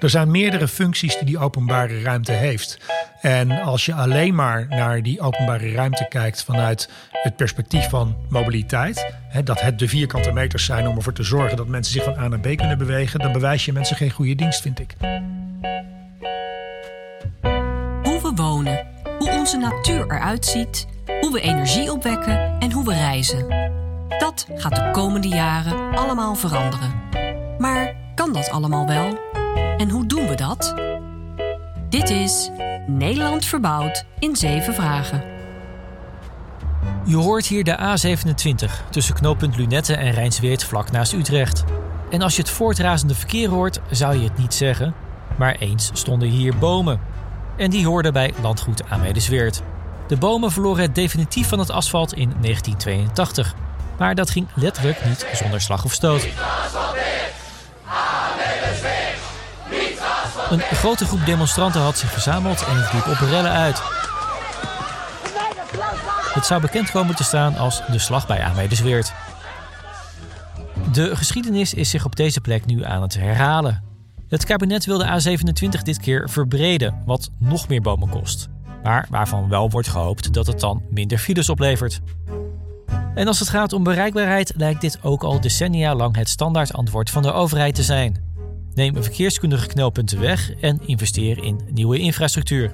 Er zijn meerdere functies die die openbare ruimte heeft. En als je alleen maar naar die openbare ruimte kijkt vanuit het perspectief van mobiliteit, hè, dat het de vierkante meters zijn om ervoor te zorgen dat mensen zich van A naar B kunnen bewegen, dan bewijs je mensen geen goede dienst, vind ik. Hoe we wonen, hoe onze natuur eruit ziet, hoe we energie opwekken en hoe we reizen. Dat gaat de komende jaren allemaal veranderen. Maar kan dat allemaal wel? En hoe doen we dat? Dit is Nederland verbouwd in zeven vragen. Je hoort hier de A27 tussen knooppunt Lunette en Rijnsweert vlak naast Utrecht. En als je het voortrazende verkeer hoort, zou je het niet zeggen. Maar eens stonden hier bomen. En die hoorden bij landgoed Amelisweert. De bomen verloren het definitief van het asfalt in 1982. Maar dat ging letterlijk niet zonder slag of stoot. Een grote groep demonstranten had zich verzameld en het liep op rellen uit. Het zou bekend komen te staan als de slag bij Amelisweert. De geschiedenis is zich op deze plek nu aan het herhalen. Het kabinet wil de A27 dit keer verbreden, wat nog meer bomen kost. Maar waarvan wel wordt gehoopt dat het dan minder files oplevert. En als het gaat om bereikbaarheid, lijkt dit ook al decennia lang het standaard antwoord van de overheid te zijn. Neem verkeerskundige knelpunten weg en investeer in nieuwe infrastructuur.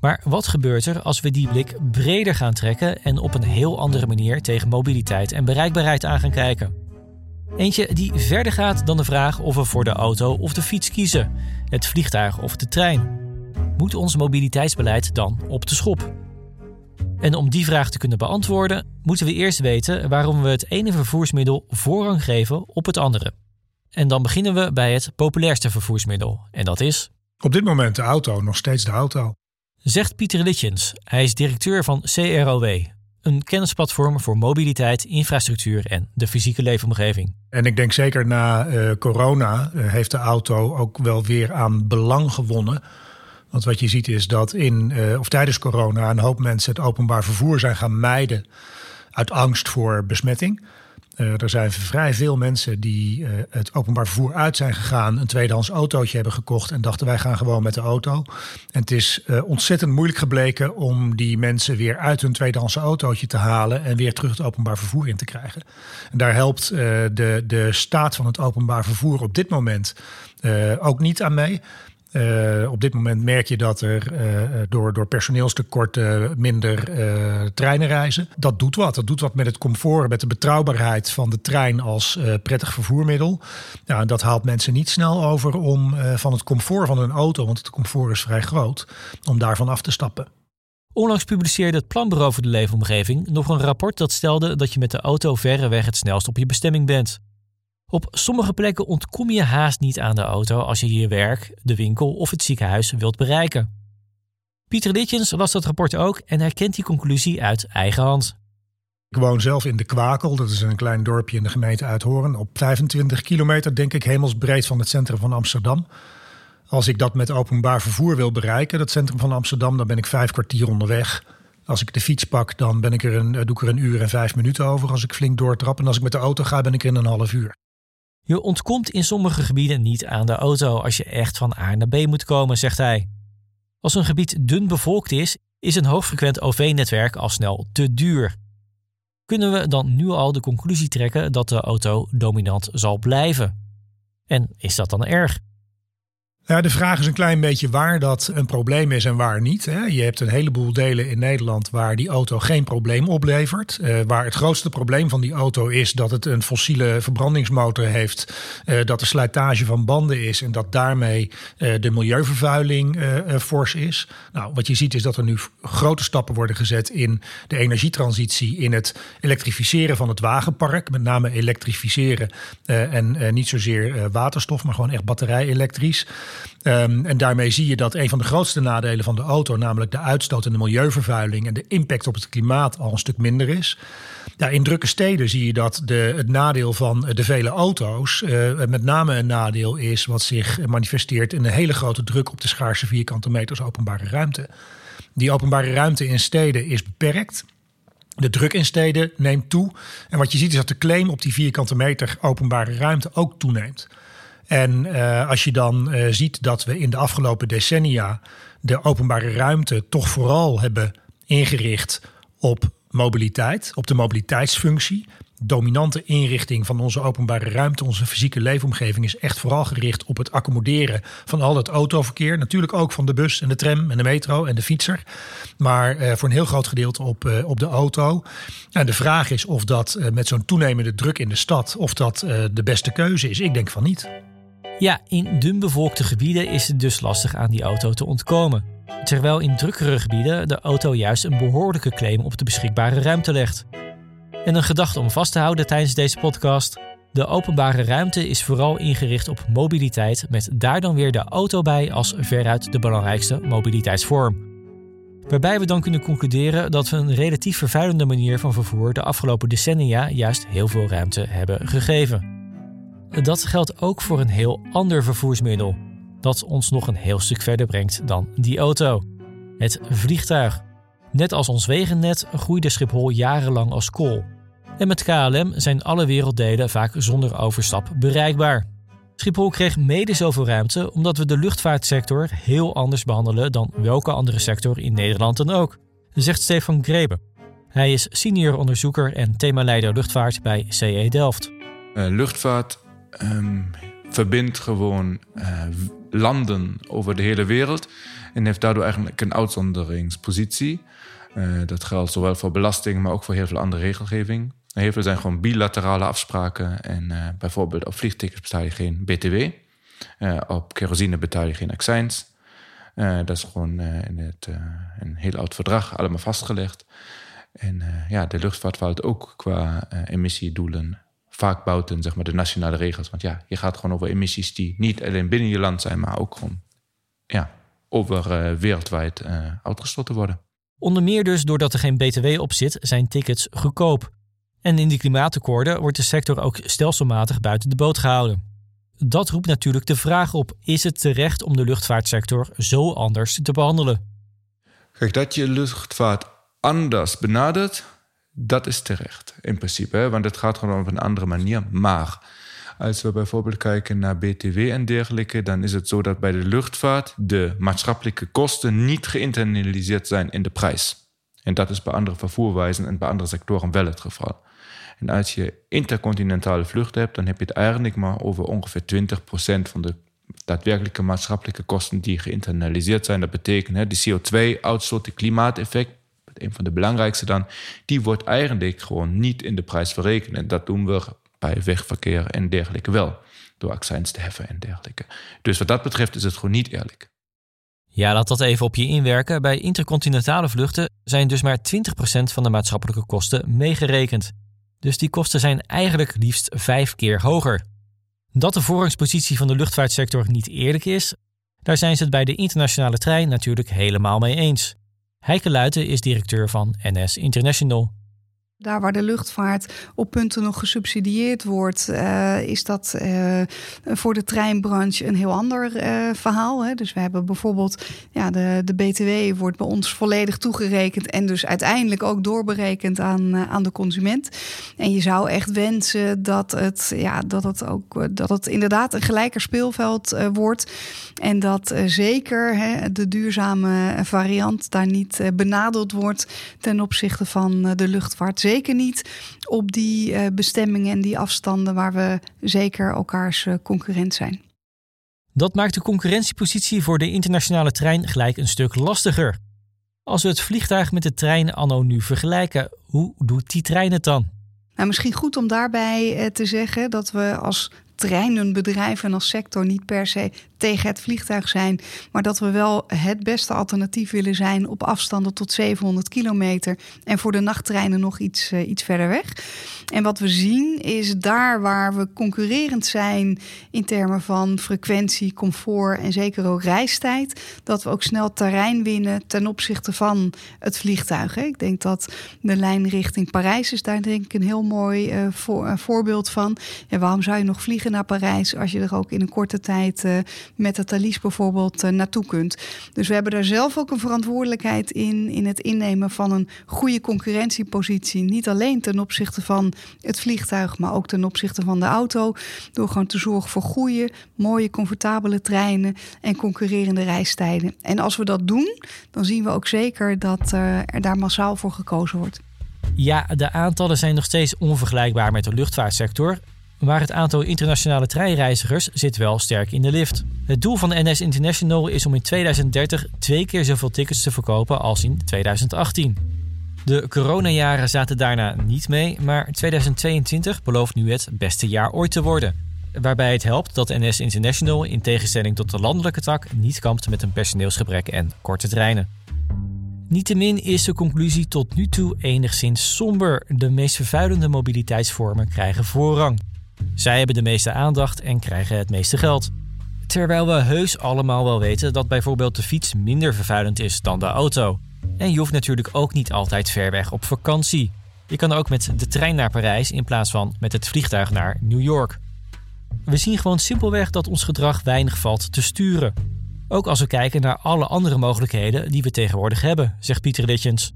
Maar wat gebeurt er als we die blik breder gaan trekken en op een heel andere manier tegen mobiliteit en bereikbaarheid aan gaan kijken? Eentje die verder gaat dan de vraag of we voor de auto of de fiets kiezen, het vliegtuig of de trein. Moet ons mobiliteitsbeleid dan op de schop? En om die vraag te kunnen beantwoorden, moeten we eerst weten waarom we het ene vervoersmiddel voorrang geven op het andere. En dan beginnen we bij het populairste vervoersmiddel, en dat is. Op dit moment de auto, nog steeds de auto. Zegt Pieter Litjens. Hij is directeur van CROW, een kennisplatform voor mobiliteit, infrastructuur en de fysieke leefomgeving. En ik denk zeker na uh, corona uh, heeft de auto ook wel weer aan belang gewonnen. Want wat je ziet is dat in uh, of tijdens corona een hoop mensen het openbaar vervoer zijn gaan mijden uit angst voor besmetting. Uh, er zijn vrij veel mensen die uh, het openbaar vervoer uit zijn gegaan, een tweedehands autootje hebben gekocht en dachten wij gaan gewoon met de auto. En het is uh, ontzettend moeilijk gebleken om die mensen weer uit hun tweedehands autootje te halen en weer terug het openbaar vervoer in te krijgen. En daar helpt de, de staat van het openbaar vervoer op dit moment ook niet aan mee. Uh, op dit moment merk je dat er uh, door, door personeelstekorten minder treinen reizen. Dat doet wat. Dat doet wat met het comfort, met de betrouwbaarheid van de trein als prettig vervoermiddel. Nou, dat haalt mensen niet snel over om van het comfort van een auto, want het comfort is vrij groot, om daarvan af te stappen. Onlangs publiceerde het Planbureau voor de Leefomgeving nog een rapport dat stelde dat je met de auto verreweg het snelst op je bestemming bent. Op sommige plekken ontkom je haast niet aan de auto als je je werk, de winkel of het ziekenhuis wilt bereiken. Pieter Litjens las dat rapport ook en herkent die conclusie uit eigen hand. Ik woon zelf in de Kwakel, dat is een klein dorpje in de gemeente Uithoorn, op 25 kilometer, denk ik, hemelsbreed van het centrum van Amsterdam. Als ik dat met openbaar vervoer wil bereiken, dat centrum van Amsterdam, dan ben ik vijf kwartier onderweg. Als ik de fiets pak, dan ben ik er een, doe ik er een uur en vijf minuten over als ik flink doortrap. En als ik met de auto ga, ben ik er in een half uur. Je ontkomt in sommige gebieden niet aan de auto als je echt van A naar B moet komen, zegt hij. Als een gebied dun bevolkt is, is een hoogfrequent OV-netwerk al snel te duur. Kunnen we dan nu al de conclusie trekken dat de auto dominant zal blijven? En is dat dan erg? Ja, de vraag is een klein beetje waar dat een probleem is en waar niet. Hè. Je hebt een heleboel delen in Nederland waar die auto geen probleem oplevert. Uh, waar het grootste probleem van die auto is dat het een fossiele verbrandingsmotor heeft. Uh, dat de slijtage van banden is en dat daarmee uh, de milieuvervuiling fors is. Nou, wat je ziet is dat er nu grote stappen worden gezet in de energietransitie. In het elektrificeren van het wagenpark. Met name elektrificeren en niet zozeer waterstof, maar gewoon echt batterij elektrisch. Um, en daarmee zie je dat een van de grootste nadelen van de auto, namelijk de uitstoot en de milieuvervuiling en de impact op het klimaat, al een stuk minder is. Ja, in drukke steden zie je dat de, het nadeel van de vele auto's uh, met name een nadeel is wat zich manifesteert in een hele grote druk op de schaarse vierkante meters openbare ruimte. Die openbare ruimte in steden is beperkt. De druk in steden neemt toe. En wat je ziet is dat de claim op die vierkante meter openbare ruimte ook toeneemt. En als je dan ziet dat we in de afgelopen decennia de openbare ruimte toch vooral hebben ingericht op mobiliteit, op de mobiliteitsfunctie. Dominante inrichting van onze openbare ruimte, onze fysieke leefomgeving is echt vooral gericht op het accommoderen van al het autoverkeer. Natuurlijk ook van de bus en de tram en de metro en de fietser. Maar eh, voor een heel groot gedeelte op, eh, op de auto. En de vraag is of dat eh, met zo'n toenemende druk in de stad, of dat eh, de beste keuze is. Ik denk van niet. Ja, in dunbevolkte gebieden is het dus lastig aan die auto te ontkomen. Terwijl in drukkere gebieden de auto juist een behoorlijke claim op de beschikbare ruimte legt. En een gedachte om vast te houden tijdens deze podcast. De openbare ruimte is vooral ingericht op mobiliteit, met daar dan weer de auto bij als veruit de belangrijkste mobiliteitsvorm. Waarbij we dan kunnen concluderen dat we een relatief vervuilende manier van vervoer de afgelopen decennia juist heel veel ruimte hebben gegeven. Dat geldt ook voor een heel ander vervoersmiddel, dat ons nog een heel stuk verder brengt dan die auto: het vliegtuig. Net als ons wegennet groeide Schiphol jarenlang als kool. En met KLM zijn alle werelddelen vaak zonder overstap bereikbaar. Schiphol kreeg mede zoveel ruimte omdat we de luchtvaartsector heel anders behandelen dan welke andere sector in Nederland dan ook, zegt Stefan Grebe. Hij is senior onderzoeker en themaleider luchtvaart bij CE Delft. Uh, luchtvaart um, verbindt gewoon uh, landen over de hele wereld en heeft daardoor eigenlijk een uitzonderingspositie. Uh, dat geldt zowel voor belasting, maar ook voor heel veel andere regelgeving. Heel veel zijn gewoon bilaterale afspraken. En uh, bijvoorbeeld op vliegtickets betaal je geen BTW. Op kerosine betaal je geen accijns. dat is gewoon in een heel oud verdrag allemaal vastgelegd. En ja, de luchtvaart valt ook qua emissiedoelen vaak buiten zeg maar, de nationale regels. Want ja, je gaat gewoon over emissies die niet alleen binnen je land zijn, maar ook gewoon ja, over uh, wereldwijd uh, uitgestoten worden. Onder meer dus doordat er geen BTW op zit, zijn tickets goedkoop. En in die klimaatakkoorden wordt de sector ook stelselmatig buiten de boot gehouden. Dat roept natuurlijk de vraag op: is het terecht om de luchtvaartsector zo anders te behandelen? Kijk, dat je luchtvaart anders benadert, dat is terecht in principe, want het gaat gewoon op een andere manier. Maar als we bijvoorbeeld kijken naar BTW en dergelijke, dan is het zo dat bij de luchtvaart de maatschappelijke kosten niet geïnternaliseerd zijn in de prijs. En dat is bij andere vervoerwijzen en bij andere sectoren wel het geval. En als je intercontinentale vluchten hebt, dan heb je het eigenlijk maar over ongeveer 20% van de daadwerkelijke maatschappelijke kosten die geïnternaliseerd zijn. Dat betekent hè, de CO2-uitstoot, de klimaateffect, een van de belangrijkste dan, die wordt eigenlijk gewoon niet in de prijs verrekend. En dat doen we bij wegverkeer en dergelijke wel, door accijns te heffen en dergelijke. Dus wat dat betreft is het gewoon niet eerlijk. Ja, laat dat even op je inwerken. Bij intercontinentale vluchten zijn dus maar 20% van de maatschappelijke kosten meegerekend. Dus die kosten zijn eigenlijk liefst vijf keer hoger. Dat de voorrangspositie van de luchtvaartsector niet eerlijk is, daar zijn ze het bij de internationale trein natuurlijk helemaal mee eens. Heike Luiten is directeur van NS International. Daar waar de luchtvaart op punten nog gesubsidieerd wordt, uh, is dat uh, voor de treinbranche een heel ander uh, verhaal. Hè. Dus we hebben bijvoorbeeld, ja, de, de BTW wordt bij ons volledig toegerekend en dus uiteindelijk ook doorberekend aan, aan de consument. En je zou echt wensen dat het, ja, dat het ook dat het inderdaad een gelijker speelveld wordt. En dat zeker hè, de duurzame variant daar niet benadeld wordt ten opzichte van de luchtvaart zeker niet op die uh, bestemmingen en die afstanden waar we zeker elkaars uh, concurrent zijn. Dat maakt de concurrentiepositie voor de internationale trein gelijk een stuk lastiger. Als we het vliegtuig met de trein anno nu vergelijken, hoe doet die trein het dan? Nou, misschien goed om daarbij uh, te zeggen dat we als treinenbedrijf en als sector niet per se tegen het vliegtuig zijn, maar dat we wel het beste alternatief willen zijn op afstanden tot 700 kilometer en voor de nachttreinen nog iets, uh, iets verder weg. En wat we zien is daar waar we concurrerend zijn in termen van frequentie, comfort en zeker ook reistijd, dat we ook snel terrein winnen ten opzichte van het vliegtuig. Ik denk dat de lijn richting Parijs is daar denk ik een heel mooi uh, voor, uh, voorbeeld van. Ja, waarom zou je nog vliegen naar Parijs als je er ook in een korte tijd met het Thalys bijvoorbeeld naartoe kunt. Dus we hebben daar zelf ook een verantwoordelijkheid in, in het innemen van een goede concurrentiepositie. Niet alleen ten opzichte van het vliegtuig, maar ook ten opzichte van de auto. Door gewoon te zorgen voor goede, mooie, comfortabele treinen en concurrerende reistijden. En als we dat doen, dan zien we ook zeker dat uh, er daar massaal voor gekozen wordt. Ja, de aantallen zijn nog steeds onvergelijkbaar met de luchtvaartsector. Maar het aantal internationale treinreizigers zit wel sterk in de lift. Het doel van NS International is om in 2030 twee keer zoveel tickets te verkopen als in 2018. De coronajaren zaten daarna niet mee, maar 2022 belooft nu het beste jaar ooit te worden. Waarbij het helpt dat NS International in tegenstelling tot de landelijke tak niet kampt met een personeelsgebrek en korte treinen. Niettemin is de conclusie tot nu toe enigszins somber. De meest vervuilende mobiliteitsvormen krijgen voorrang. Zij hebben de meeste aandacht en krijgen het meeste geld. Terwijl we heus allemaal wel weten dat bijvoorbeeld de fiets minder vervuilend is dan de auto. En je hoeft natuurlijk ook niet altijd ver weg op vakantie. Je kan ook met de trein naar Parijs in plaats van met het vliegtuig naar New York. We zien gewoon simpelweg dat ons gedrag weinig valt te sturen. Ook als we kijken naar alle andere mogelijkheden die we tegenwoordig hebben, zegt Pieter Litjens.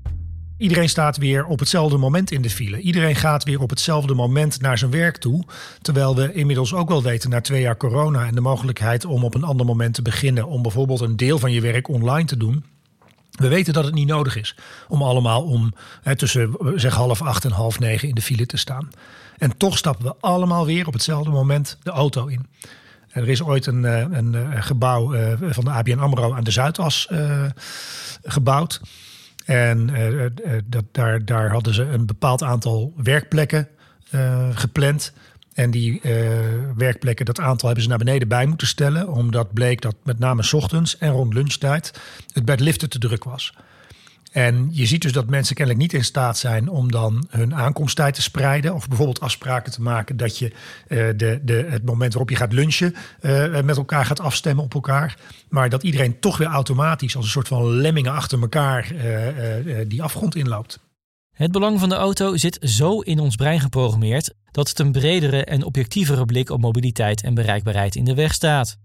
Iedereen staat weer op hetzelfde moment in de file. Iedereen gaat weer op hetzelfde moment naar zijn werk toe. Terwijl we inmiddels ook wel weten, na twee jaar corona en de mogelijkheid om op een ander moment te beginnen, om bijvoorbeeld een deel van je werk online te doen. We weten dat het niet nodig is om allemaal om hè, tussen zeg half acht en half negen in de file te staan. En toch stappen we allemaal weer op hetzelfde moment de auto in. Er is ooit een, eh, een, eh, gebouw eh, van de ABN AMRO aan de Zuidas gebouwd. En dat, daar, daar hadden ze een bepaald aantal werkplekken gepland. En die werkplekken, dat aantal hebben ze naar beneden bij moeten stellen. Omdat bleek dat met name s ochtends en rond lunchtijd het bij de liften te druk was. En je ziet dus dat mensen kennelijk niet in staat zijn om dan hun aankomsttijd te spreiden. Of bijvoorbeeld afspraken te maken dat je uh, de, de, het moment waarop je gaat lunchen uh, met elkaar gaat afstemmen op elkaar. Maar dat iedereen toch weer automatisch als een soort van lemmingen achter elkaar uh, die afgrond inloopt. Het belang van de auto zit zo in ons brein geprogrammeerd dat het een bredere en objectievere blik op mobiliteit en bereikbaarheid in de weg staat.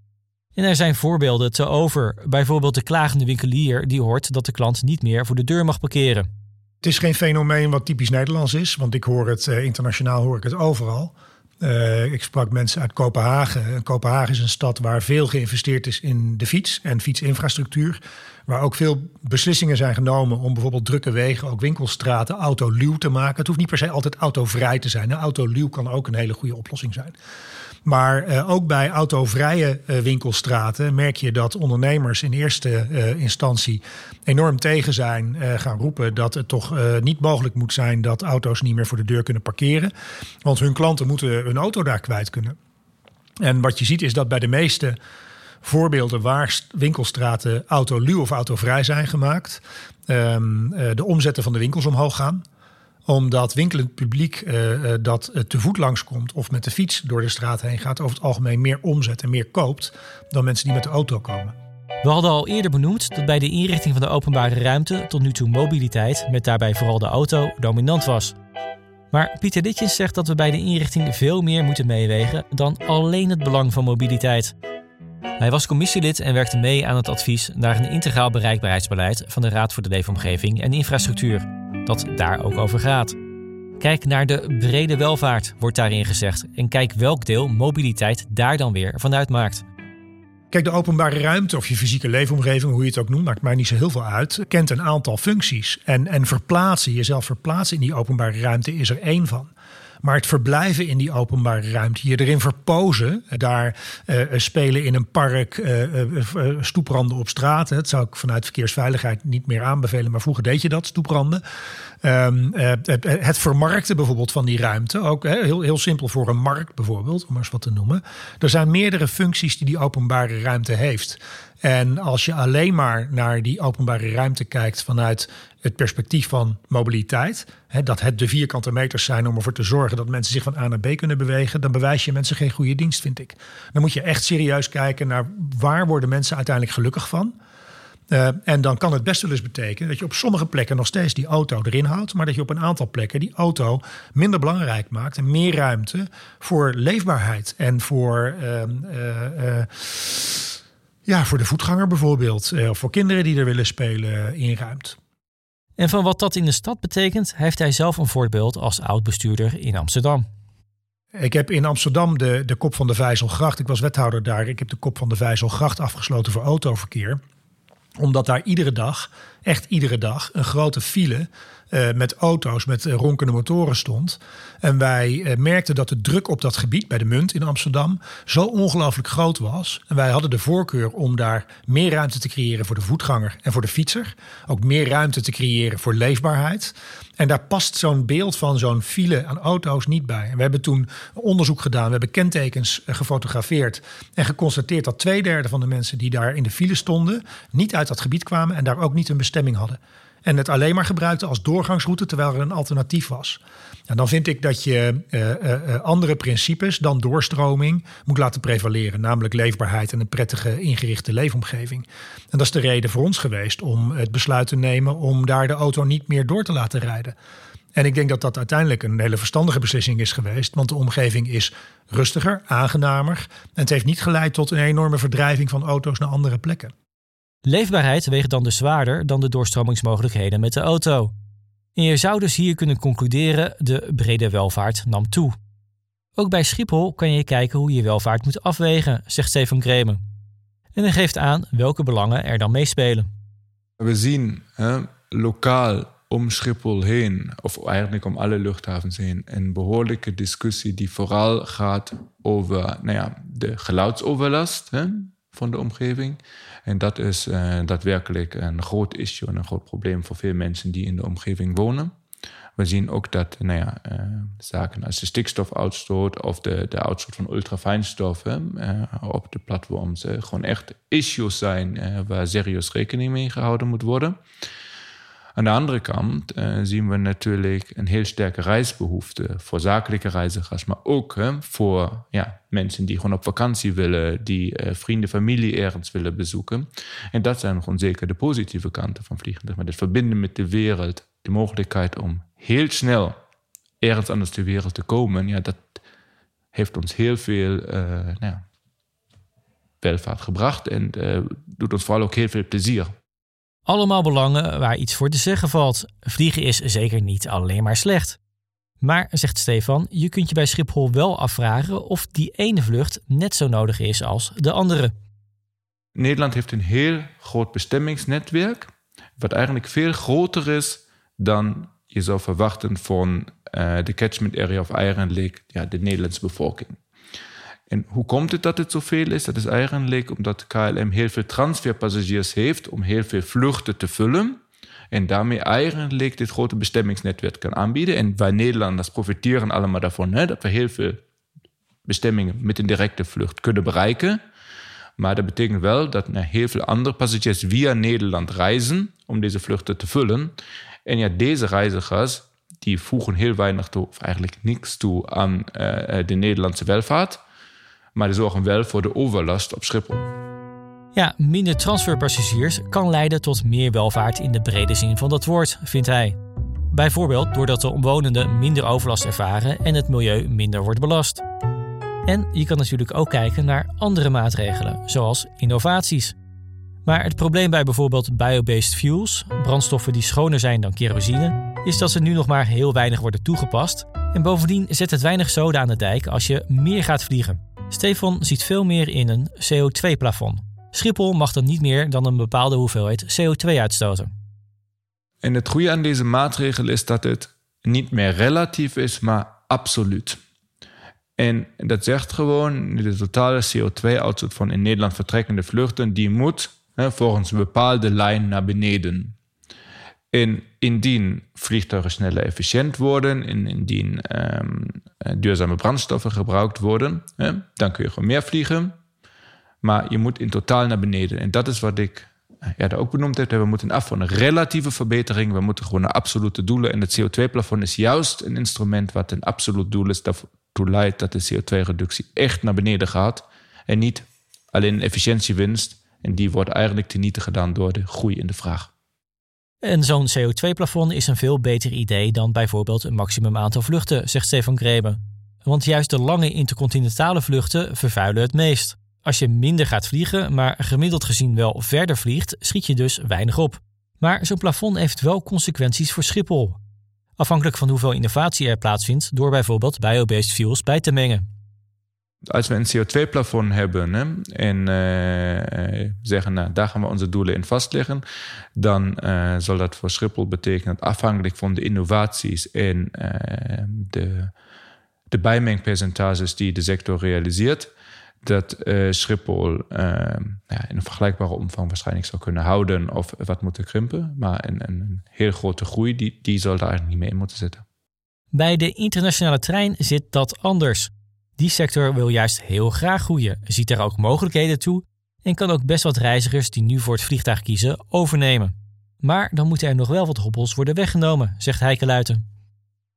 En er zijn voorbeelden te over. Bijvoorbeeld de klagende winkelier die hoort dat de klant niet meer voor de deur mag parkeren. Het is geen fenomeen wat typisch Nederlands is, want ik hoor het uh, internationaal hoor ik het overal. Uh, ik sprak mensen uit Kopenhagen. Kopenhagen is een stad waar veel geïnvesteerd is in de fiets en fietsinfrastructuur. Waar ook veel beslissingen zijn genomen om bijvoorbeeld drukke wegen, ook winkelstraten, autoluw te maken. Het hoeft niet per se altijd autovrij te zijn. Een autoluw kan ook een hele goede oplossing zijn. Maar uh, ook bij autovrije uh, winkelstraten merk je dat ondernemers in eerste uh, instantie enorm tegen zijn gaan roepen dat het toch niet mogelijk moet zijn dat auto's niet meer voor de deur kunnen parkeren. Want hun klanten moeten hun auto daar kwijt kunnen. En wat je ziet is dat bij de meeste voorbeelden waar winkelstraten autoluw of autovrij zijn gemaakt, um, de omzetten van de winkels omhoog gaan omdat winkelend publiek uh, dat te voet langskomt of met de fiets door de straat heen gaat, over het algemeen meer omzet en meer koopt dan mensen die met de auto komen. We hadden al eerder benoemd dat bij de inrichting van de openbare ruimte tot nu toe mobiliteit, met daarbij vooral de auto, dominant was. Maar Pieter Ditjes zegt dat we bij de inrichting veel meer moeten meewegen dan alleen het belang van mobiliteit. Hij was commissielid en werkte mee aan het advies naar een integraal bereikbaarheidsbeleid van de Raad voor de Leefomgeving en Infrastructuur dat daar ook over gaat. Kijk naar de brede welvaart, wordt daarin gezegd, en kijk welk deel mobiliteit daar dan weer van uitmaakt. Kijk, de openbare ruimte of je fysieke leefomgeving, hoe je het ook noemt, maakt mij niet zo heel veel uit, kent een aantal functies. En, en verplaatsen, jezelf verplaatsen in die openbare ruimte is er één van. Maar het verblijven in die openbare ruimte, je erin verpozen, daar uh, spelen in een park, uh, stoepranden op straat. Dat zou ik vanuit verkeersveiligheid niet meer aanbevelen, maar vroeger deed je dat, stoepranden. Um, het vermarkten bijvoorbeeld van die ruimte, ook heel, heel simpel voor een markt bijvoorbeeld, om maar eens wat te noemen. Er zijn meerdere functies die die openbare ruimte heeft. En als je alleen maar naar die openbare ruimte kijkt vanuit het perspectief van mobiliteit, dat het de vierkante meters zijn om ervoor te zorgen dat mensen zich van A naar B kunnen bewegen, dan bewijs je mensen geen goede dienst, vind ik. Dan moet je echt serieus kijken naar waar worden mensen uiteindelijk gelukkig van. Uh, en dan kan het best wel eens betekenen dat je op sommige plekken nog steeds die auto erin houdt, maar dat je op een aantal plekken die auto minder belangrijk maakt en meer ruimte voor leefbaarheid en voor. Uh, uh, ja, voor de voetganger bijvoorbeeld, of voor kinderen die er willen spelen, inruimt. En van wat dat in de stad betekent, heeft hij zelf een voorbeeld als oud-bestuurder in Amsterdam. Ik heb in Amsterdam de, de kop van de Vijzelgracht. Ik was wethouder daar. Ik heb de kop van de Vijzelgracht afgesloten voor autoverkeer. Omdat daar iedere dag, echt iedere dag, een grote file uh, met auto's met uh, ronkende motoren stond. En wij uh, merkten dat de druk op dat gebied bij de Munt in Amsterdam zo ongelooflijk groot was. En wij hadden de voorkeur om daar meer ruimte te creëren voor de voetganger en voor de fietser. Ook meer ruimte te creëren voor leefbaarheid. En daar past zo'n beeld van zo'n file aan auto's niet bij. En we hebben toen onderzoek gedaan, we hebben kentekens gefotografeerd en geconstateerd dat twee derde van de mensen die daar in de file stonden niet uit dat gebied kwamen en daar ook niet een bestemming hadden. En het alleen maar gebruikte als doorgangsroute terwijl er een alternatief was. En dan vind ik dat je uh, uh, andere principes dan doorstroming moet laten prevaleren. Namelijk leefbaarheid en een prettige ingerichte leefomgeving. En dat is de reden voor ons geweest om het besluit te nemen om daar de auto niet meer door te laten rijden. En ik denk dat dat uiteindelijk een hele verstandige beslissing is geweest. Want de omgeving is rustiger, aangenamer. En het heeft niet geleid tot een enorme verdrijving van auto's naar andere plekken. Leefbaarheid weegt dan dus zwaarder dan de doorstromingsmogelijkheden met de auto. En je zou dus hier kunnen concluderen: de brede welvaart nam toe. Ook bij Schiphol kan je kijken hoe je welvaart moet afwegen, zegt Stefan Kremen. En hij geeft aan welke belangen er dan meespelen. We zien hè, lokaal om Schiphol heen, of eigenlijk om alle luchthavens heen, een behoorlijke discussie die vooral gaat over nou ja, de geluidsoverlast hè, van de omgeving. En dat is uh, daadwerkelijk een groot issue en een groot probleem voor veel mensen die in de omgeving wonen. We zien ook dat nou ja, uh, zaken als de stikstofuitstoot of de, de uitstoot van ultrafijnstoffen uh, op de platforms gewoon echt issues zijn waar serieus rekening mee gehouden moet worden. Aan de andere kant äh, zien we natuurlijk een heel sterke reisbehoefte voor zakelijke reizigers, maar ook voor ja, mensen die gewoon op vakantie willen, die äh, vrienden, familie ergens willen bezoeken. En dat zijn gewoon zeker de positieve kanten van vliegen. Maar het verbinden met de wereld, de mogelijkheid om heel snel ergens anders ter wereld te komen, ja, dat heeft ons heel veel uh, nou ja, welvaart gebracht en doet ons vooral ook heel veel plezier. Allemaal belangen waar iets voor te zeggen valt. Vliegen is zeker niet alleen maar slecht. Maar, zegt Stefan, je kunt je bij Schiphol wel afvragen of die ene vlucht net zo nodig is als de andere. Nederland heeft een heel groot bestemmingsnetwerk, wat eigenlijk veel groter is dan je zou verwachten van uh, de catchment area of eigenlijk ja, de Nederlandse bevolking. En hoe komt het dat het zoveel is? Dat is eigenlijk omdat KLM heel veel transferpassagiers heeft om heel veel vluchten te vullen. En daarmee eigenlijk dit grote bestemmingsnetwerk kan aanbieden. En wij Nederlanders profiteren allemaal daarvan, dat we heel veel bestemmingen met een directe vlucht kunnen bereiken. Maar dat betekent wel dat er heel veel andere passagiers via Nederland reizen om deze vluchten te vullen. En ja, deze reizigers die voegen heel weinig toe, of eigenlijk niks toe aan uh, de Nederlandse welvaart maar die zorgen wel voor de overlast op Schiphol. Ja, minder transferpassagiers kan leiden tot meer welvaart in de brede zin van dat woord, vindt hij. Bijvoorbeeld doordat de omwonenden minder overlast ervaren en het milieu minder wordt belast. En je kan natuurlijk ook kijken naar andere maatregelen, zoals innovaties. Maar het probleem bij bijvoorbeeld biobased fuels, brandstoffen die schoner zijn dan kerosine, is dat ze nu nog maar heel weinig worden toegepast. En bovendien zet het weinig zoden aan de dijk als je meer gaat vliegen. Stefan ziet veel meer in een CO2-plafond. Schiphol mag dan niet meer dan een bepaalde hoeveelheid CO2 uitstoten. En het goede aan deze maatregel is dat het niet meer relatief is, maar absoluut. En dat zegt gewoon, de totale CO2-uitstoot van in Nederland vertrekkende vluchten, die moet hè, volgens een bepaalde lijn naar beneden. En indien vliegtuigen sneller efficiënt worden en indien um, duurzame brandstoffen gebruikt worden, hè, dan kun je gewoon meer vliegen. Maar je moet in totaal naar beneden. En dat is wat ik ja, daar ook benoemd heb. We moeten af van een relatieve verbetering. We moeten gewoon naar absolute doelen. En het CO2-plafond is juist een instrument wat een absoluut doel is. Dat ertoe leidt dat de CO2-reductie echt naar beneden gaat. En niet alleen een efficiëntiewinst. En die wordt eigenlijk teniete gedaan door de groei in de vraag. En zo'n CO2-plafond is een veel beter idee dan bijvoorbeeld een maximum aantal vluchten, zegt Stefan Grebe. Want juist de lange intercontinentale vluchten vervuilen het meest. Als je minder gaat vliegen, maar gemiddeld gezien wel verder vliegt, schiet je dus weinig op. Maar zo'n plafond heeft wel consequenties voor Schiphol. Afhankelijk van hoeveel innovatie er plaatsvindt door bijvoorbeeld biobased fuels bij te mengen. Als we een CO2-plafond hebben en uh, zeggen, nou, daar gaan we onze doelen in vastleggen, dan uh, zal dat voor Schiphol betekenen dat afhankelijk van de innovaties en uh, de, bijmengpercentages die de sector realiseert, dat Schiphol ja, in een vergelijkbare omvang waarschijnlijk zou kunnen houden of wat moeten krimpen. Maar een, een heel grote groei, die, die zal daar eigenlijk niet mee in moeten zitten. Bij de internationale trein zit dat anders. Die sector wil juist heel graag groeien, ziet er ook mogelijkheden toe en kan ook best wat reizigers die nu voor het vliegtuig kiezen overnemen. Maar dan moeten er nog wel wat hobbels worden weggenomen, zegt Heike Luiten.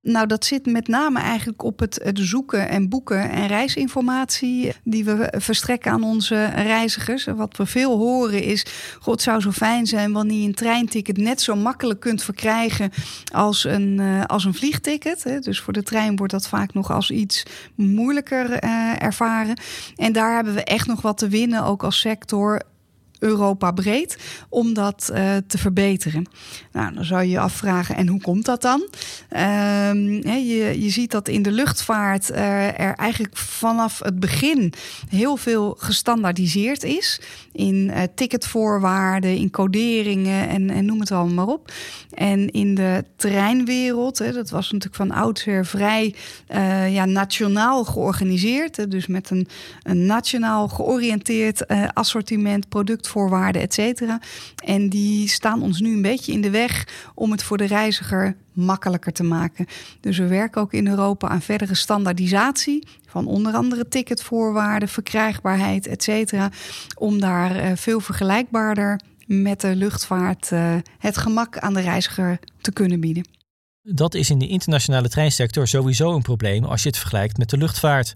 Nou, dat zit met name eigenlijk op het, zoeken en boeken en reisinformatie die we verstrekken aan onze reizigers. Wat we veel horen is: God zou zo fijn zijn wanneer je een treinticket net zo makkelijk kunt verkrijgen als een, uh, als een vliegticket. Dus voor de trein wordt dat vaak nog als iets moeilijker uh, ervaren. En daar hebben we echt nog wat te winnen, ook als sector Europa breed om dat uh, te verbeteren. Nou, dan zou je je afvragen, en hoe komt dat dan? Uh, je, je ziet dat in de luchtvaart uh, er eigenlijk vanaf het begin heel veel gestandaardiseerd is. In uh, ticketvoorwaarden, in coderingen en, en noem het allemaal maar op. En in de treinwereld, hè, dat was natuurlijk van oudsher vrij ja, nationaal georganiseerd. dus met een, een nationaal georiënteerd assortiment, product voorwaarden, et cetera. En die staan ons nu een beetje in de weg om het voor de reiziger makkelijker te maken. Dus we werken ook in Europa aan verdere standaardisatie van onder andere ticketvoorwaarden, verkrijgbaarheid, et cetera. Om daar uh, veel vergelijkbaarder met de luchtvaart uh, het gemak aan de reiziger te kunnen bieden. Dat is in de internationale treinsector sowieso een probleem als je het vergelijkt met de luchtvaart.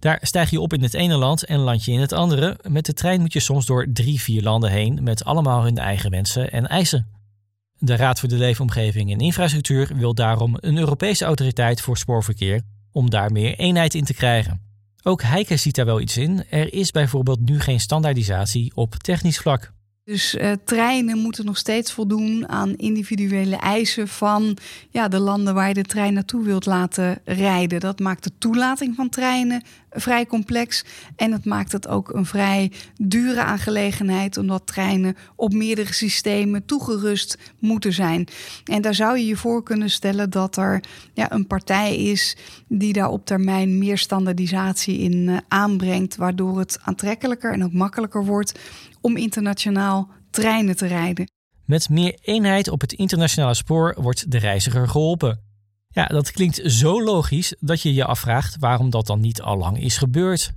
Daar stijg je op in het ene land en land je in het andere. Met de trein moet je soms door drie, vier landen heen met allemaal hun eigen wensen en eisen. De Raad voor de Leefomgeving en Infrastructuur wil daarom een Europese autoriteit voor spoorverkeer om daar meer eenheid in te krijgen. Ook Heike ziet daar wel iets in. Er is bijvoorbeeld nu geen standaardisatie op technisch vlak. Dus uh, treinen moeten nog steeds voldoen aan individuele eisen van ja, de landen waar je de trein naartoe wilt laten rijden. Dat maakt de toelating van treinen vrij complex. En het maakt het ook een vrij dure aangelegenheid, omdat treinen op meerdere systemen toegerust moeten zijn. En daar zou je je voor kunnen stellen dat er ja, een partij is die daar op termijn meer standaardisatie in uh, aanbrengt, waardoor het aantrekkelijker en ook makkelijker wordt om internationaal treinen te rijden. Met meer eenheid op het internationale spoor wordt de reiziger geholpen. Ja, dat klinkt zo logisch dat je je afvraagt waarom dat dan niet al lang is gebeurd.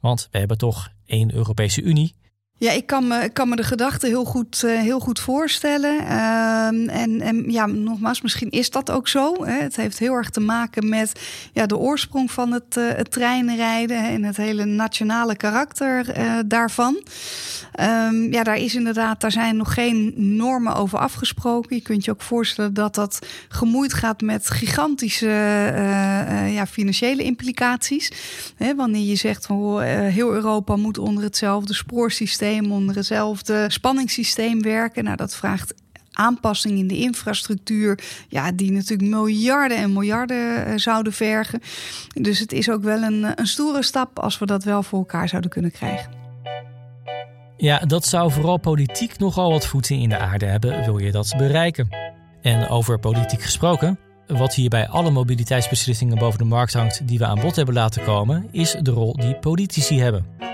Want we hebben toch één Europese Unie ja, ik kan me, kan me de gedachte heel goed, uh, heel goed voorstellen. Uh, en, en ja, nogmaals, misschien is dat ook zo. Hè. Het heeft heel erg te maken met ja, de oorsprong van het, uh, het treinrijden en het hele nationale karakter eh, daarvan. Um, ja, daar is inderdaad, daar zijn nog geen normen over afgesproken. Je kunt je ook voorstellen dat dat gemoeid gaat met gigantische ja, financiële implicaties. Hè, wanneer je zegt van heel Europa moet onder hetzelfde spoorsysteem onder hetzelfde spanningssysteem werken. Nou, dat vraagt aanpassing in de infrastructuur, ja, die natuurlijk miljarden en miljarden uh, zouden vergen. Dus het is ook wel een, een stoere stap als we dat wel voor elkaar zouden kunnen krijgen. Ja, dat zou vooral politiek nogal wat voeten in de aarde hebben, wil je dat bereiken. En over politiek gesproken, wat hier bij alle mobiliteitsbeslissingen boven de markt hangt die we aan bod hebben laten komen, is de rol die politici hebben.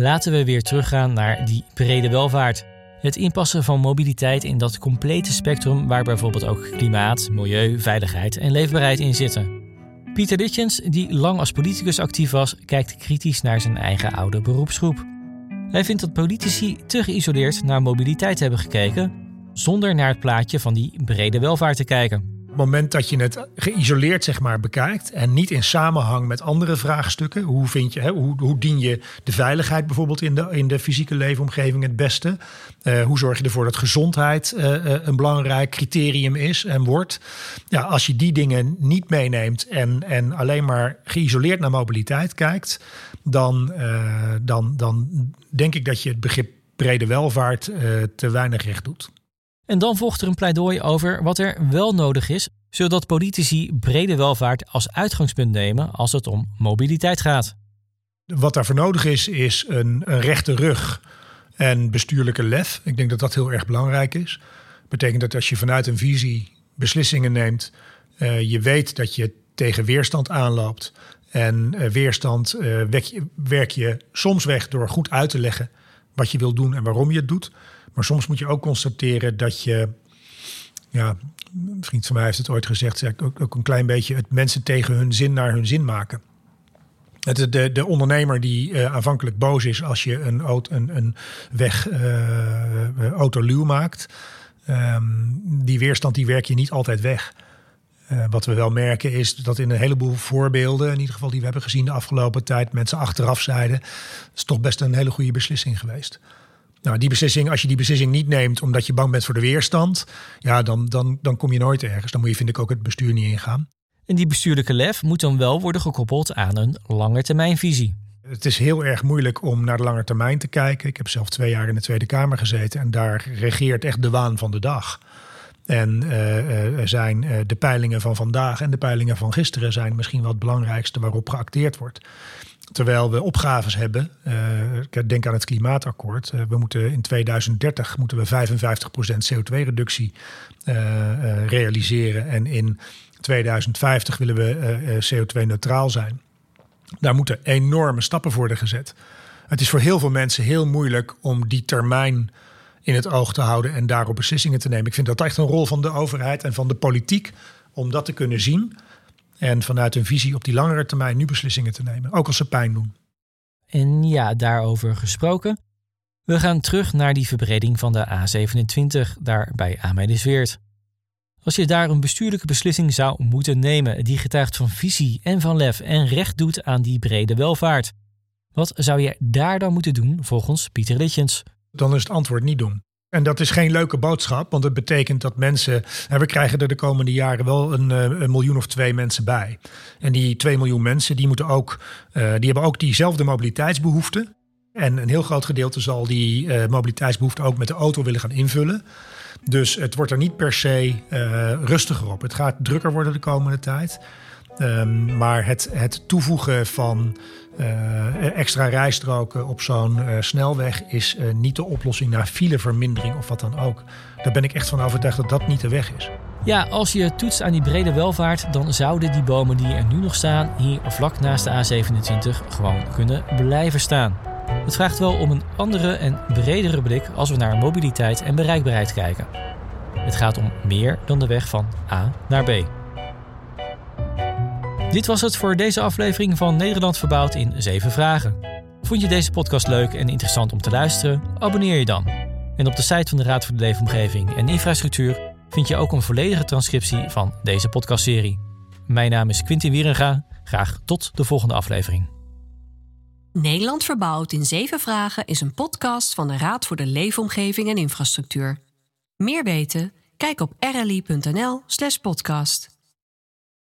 Laten we weer teruggaan naar die brede welvaart. Het inpassen van mobiliteit in dat complete spectrum waar bijvoorbeeld ook klimaat, milieu, veiligheid en leefbaarheid in zitten. Pieter Ditjens, die lang als politicus actief was, kijkt kritisch naar zijn eigen oude beroepsgroep. Hij vindt dat politici te geïsoleerd naar mobiliteit hebben gekeken, zonder naar het plaatje van die brede welvaart te kijken. Het moment dat je het geïsoleerd zeg maar, bekijkt en niet in samenhang met andere vraagstukken, hoe, vind je, hè, hoe, hoe dien je de veiligheid bijvoorbeeld in de, in de fysieke leefomgeving het beste? Uh, hoe zorg je ervoor dat gezondheid uh, een belangrijk criterium is en wordt? Ja, als je die dingen niet meeneemt en, en alleen maar geïsoleerd naar mobiliteit kijkt, dan, dan, dan denk ik dat je het begrip brede welvaart te weinig recht doet. En dan volgt er een pleidooi over wat er wel nodig is, zodat politici brede welvaart als uitgangspunt nemen als het om mobiliteit gaat. Wat daarvoor nodig is, is een, een rechte rug en bestuurlijke lef. Ik denk dat dat heel erg belangrijk is. Betekent dat als je vanuit een visie beslissingen neemt, uh, je weet dat je tegen weerstand aanloopt. En uh, weerstand uh, je, werk je soms weg door goed uit te leggen wat je wil doen en waarom je het doet. Maar soms moet je ook constateren dat je, ja, een vriend van mij heeft het ooit gezegd, ook, ook een klein beetje het mensen tegen hun zin naar hun zin maken. Het, de, de ondernemer die uh, aanvankelijk boos is als je een, een, een weg uh, autoluw maakt, um, die weerstand die werk je niet altijd weg. Uh, wat we wel merken is dat in een heleboel voorbeelden, in ieder geval die we hebben gezien de afgelopen tijd, mensen achteraf zeiden, is toch best een hele goede beslissing geweest. Nou, die beslissing, als je die beslissing niet neemt omdat je bang bent voor de weerstand, ja, dan, dan, dan kom je nooit ergens. Dan moet je, vind ik, ook het bestuur niet ingaan. En die bestuurlijke lef moet dan wel worden gekoppeld aan een langetermijnvisie. Het is heel erg moeilijk om naar de lange termijn te kijken. Ik heb zelf twee jaar in de Tweede Kamer gezeten en daar regeert echt de waan van de dag. En uh, zijn uh, de peilingen van vandaag en de peilingen van gisteren zijn misschien wel het belangrijkste waarop geacteerd wordt. Terwijl we opgaves hebben, uh, denk aan het klimaatakkoord. Uh, we moeten in 2030 moeten we 55% CO2-reductie uh, realiseren. En in 2050 willen we CO2-neutraal zijn. Daar moeten enorme stappen voor worden gezet. Het is voor heel veel mensen heel moeilijk om die termijn in het oog te houden en daarop beslissingen te nemen. Ik vind dat echt een rol van de overheid en van de politiek om dat te kunnen zien. En vanuit een visie op die langere termijn nu beslissingen te nemen, ook als ze pijn doen. En ja, daarover gesproken. We gaan terug naar die verbreding van de A27 daar bij Amelisweert. Als je daar een bestuurlijke beslissing zou moeten nemen die getuigt van visie en van lef en recht doet aan die brede welvaart, wat zou je daar dan moeten doen volgens Pieter Litjens? Dan is het antwoord niet doen. En dat is geen leuke boodschap, want het betekent dat mensen. we krijgen er de komende jaren wel een, eh, een, miljoen of twee mensen bij. En die twee miljoen mensen die moeten ook, uh, die hebben ook diezelfde mobiliteitsbehoeften. En een heel groot gedeelte zal die uh, mobiliteitsbehoefte ook met de auto willen gaan invullen. Dus het wordt er niet per se rustiger op. Het gaat drukker worden de komende tijd. Um, maar het, het toevoegen van uh, extra rijstroken op zo'n uh, snelweg is niet de oplossing naar filevermindering of wat dan ook. Daar ben ik echt van overtuigd dat dat niet de weg is. Ja, als je toetst aan die brede welvaart, dan zouden die bomen die er nu nog staan, hier vlak naast de A27, gewoon kunnen blijven staan. Het vraagt wel om een andere en bredere blik als we naar mobiliteit en bereikbaarheid kijken. Het gaat om meer dan de weg van A naar B. Dit was het voor deze aflevering van Nederland verbouwd in 7 vragen. Vond je deze podcast leuk en interessant om te luisteren? Abonneer je dan. En op de site van de Raad voor de Leefomgeving en Infrastructuur vind je ook een volledige transcriptie van deze podcastserie. Mijn naam is Quintin Wierenga. Graag tot de volgende aflevering. Nederland verbouwd in 7 vragen is een podcast van de Raad voor de Leefomgeving en Infrastructuur. Meer weten? Kijk op rli.nl/podcast.